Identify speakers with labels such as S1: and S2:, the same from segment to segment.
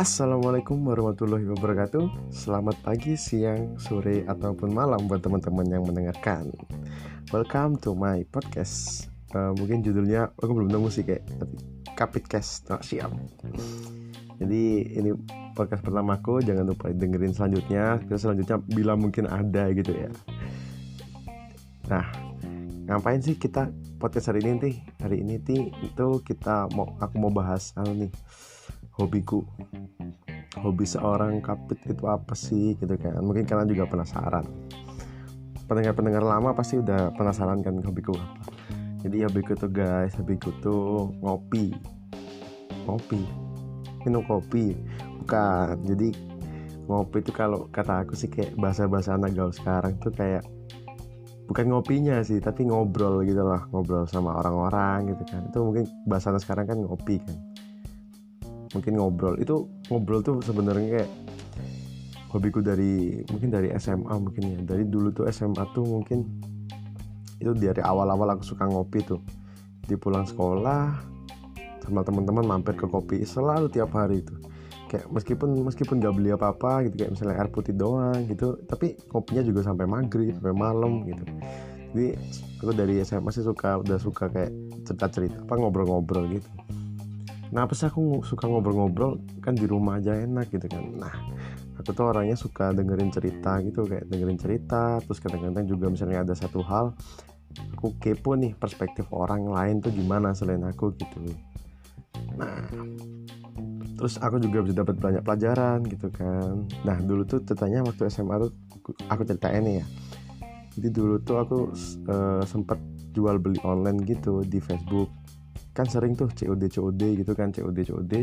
S1: Assalamualaikum warahmatullahi wabarakatuh. Selamat pagi, siang, sore, ataupun malam buat teman-teman yang mendengarkan. Welcome to my podcast. Uh, Mungkin judulnya, aku belum nemu sih kayak Tapi Kapitcast, oh, siap Jadi ini podcast pertamaku Jangan lupa dengerin selanjutnya. Terus selanjutnya bila mungkin ada gitu ya. Nah, ngapain sih kita podcast hari ini nih hari ini nih itu kita mau aku mau bahas anu nih hobiku. Hobi seorang kapit itu apa sih gitu kan. Mungkin kalian juga penasaran. Pendengar-pendengar lama pasti udah penasaran kan hobiku apa. Jadi hobiku tuh guys hobiku tuh ngopi. Ngopi? Minum kopi? Bukan. Jadi ngopi itu kalau kata aku sih kayak bahasa-bahasa anak gaul sekarang tuh kayak bukan ngopinya sih tapi ngobrol gitu lah ngobrol sama orang-orang gitu kan. Itu mungkin bahasa sekarang kan ngopi kan mungkin ngobrol. Itu ngobrol tuh sebenarnya kayak hobiku dari mungkin dari SMA mungkin ya. Dari dulu tuh SMA tuh mungkin itu dari awal-awal aku suka ngopi tuh. Di pulang sekolah sama teman-teman mampir ke kopi selalu tiap hari itu kayak meskipun meskipun gak beli apa-apa gitu kayak misalnya air putih doang gitu tapi kopinya juga sampai maghrib sampai malam gitu. Jadi aku dari SMA sih suka udah suka kayak cerita-cerita apa ngobrol-ngobrol gitu nah apa sih aku suka ngobrol-ngobrol? Kan di rumah aja enak gitu kan. Nah aku tuh orangnya suka dengerin cerita gitu kayak dengerin cerita terus kadang-kadang juga misalnya ada satu hal aku kepo nih perspektif orang lain tuh gimana selain aku gitu. Nah terus aku juga bisa dapat banyak pelajaran gitu kan. Nah dulu tuh ceritanya waktu SMA tuh aku ceritain nih ya. Jadi dulu tuh aku uh, sempet jual beli online gitu di Facebook kan sering tuh COD COD gitu kan COD COD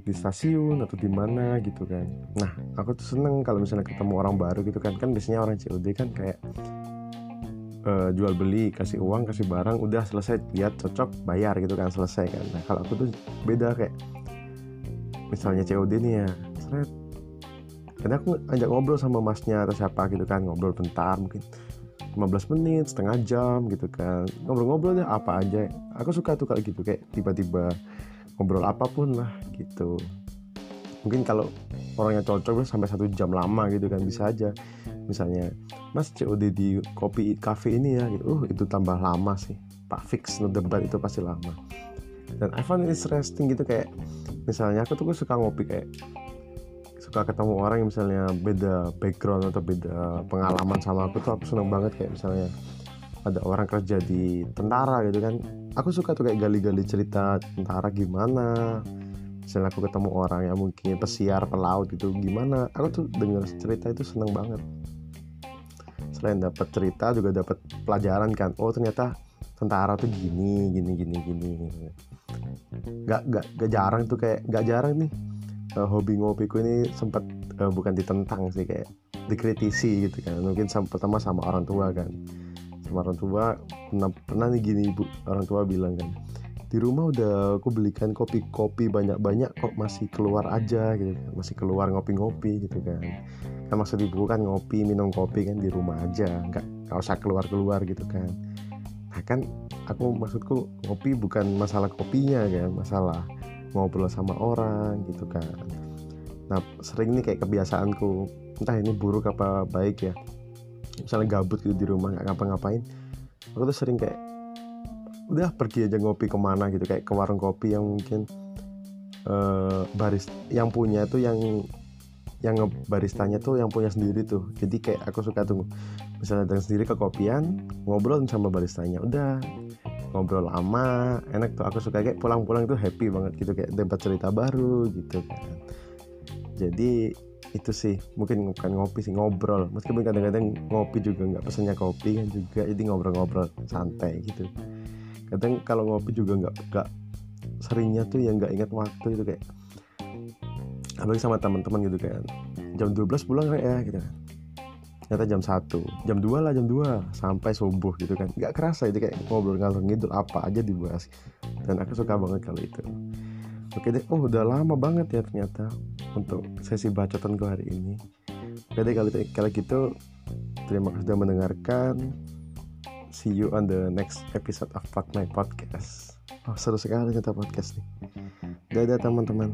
S1: di stasiun atau di mana gitu kan. Nah aku tuh seneng kalau misalnya ketemu orang baru gitu kan. Kan biasanya orang COD kan kayak uh, jual beli kasih uang kasih barang udah selesai lihat cocok bayar gitu kan selesai kan. Nah kalau aku tuh beda kayak misalnya COD nih ya seret karena aku ajak ngobrol sama masnya atau siapa gitu kan ngobrol bentar mungkin 15 menit setengah jam gitu kan. Ngobrol-ngobrol deh apa aja. Aku suka tuh kayak gitu kayak tiba-tiba ngobrol apa pun lah gitu. Mungkin kalau orangnya cocok sampai satu jam lama gitu kan bisa aja. Misalnya mas COD di kopi cafe ini ya gitu. Uh itu tambah lama sih. Pak fix no debat itu pasti lama. Dan I find it interesting gitu kayak misalnya aku tuh suka ngopi kayak suka ketemu orang yang misalnya beda background atau beda pengalaman sama aku tuh aku seneng banget kayak misalnya ada orang kerja di tentara gitu kan. Aku suka tuh kayak gali-gali cerita tentara gimana. Misalnya aku ketemu orang yang mungkin pesiar pelaut gitu gimana? Aku tuh denger cerita itu seneng banget. Selain dapat cerita juga dapat pelajaran kan oh ternyata tentara tuh gini gini gini gini nggak nggak jarang tuh kayak nggak jarang nih uh, hobi ngopiku ini sempat uh, bukan ditentang sih kayak dikritisi gitu kan. Mungkin sama, pertama sama orang tua kan. Sama orang tua pernah pernah nih gini ibu orang tua bilang kan di rumah udah aku belikan kopi-kopi banyak-banyak kok masih keluar aja gitu kan. Masih keluar ngopi-ngopi gitu kan. Kan maksud ibu kan ngopi minum kopi kan di rumah aja nggak nggak usah keluar-keluar gitu kan. Nah kan aku maksudku kopi bukan masalah kopinya kan masalah ngobrol sama orang gitu kan. Nah sering nih kayak kebiasaanku. Entah ini buruk apa baik ya. Misalnya gabut gitu di rumah nggak ngapa-ngapain aku tuh sering kayak udah pergi aja ngopi ke mana gitu. Kayak ke warung kopi yang mungkin uh, baris yang punya tuh yang yang baristanya tuh yang punya sendiri tuh. Jadi kayak aku suka tuh misalnya datang sendiri ke kopian ngobrol sama baristanya. Udah ngobrol lama enak tuh. Aku suka kayak pulang-pulang tuh happy banget gitu kayak dapat cerita baru gitu kan. Jadi itu sih. Mungkin bukan ngopi sih ngobrol. Meskipun kadang-kadang ngopi juga nggak pesennya kopi kan juga jadi ngobrol-ngobrol santai gitu. Kadang kalau ngopi juga nggak nggak seringnya tuh yang nggak ingat waktu itu kayak apalagi sama teman-teman gitu kan. Jam 12 pulang kayak ya gitu kan ternyata jam 1 jam 2 lah jam 2 sampai subuh gitu kan. Nggak kerasa itu kayak ngobrol ngalor ngidul apa aja dibahas. Dan aku suka banget kalau itu. Oke deh. Oh udah lama banget ya ternyata untuk sesi bacotan gue hari ini. Oke deh kalau, kalau gitu terima kasih sudah mendengarkan. See you on the next episode of Pod My Podcast. Oh seru sekali kita podcast nih. Dadah teman-teman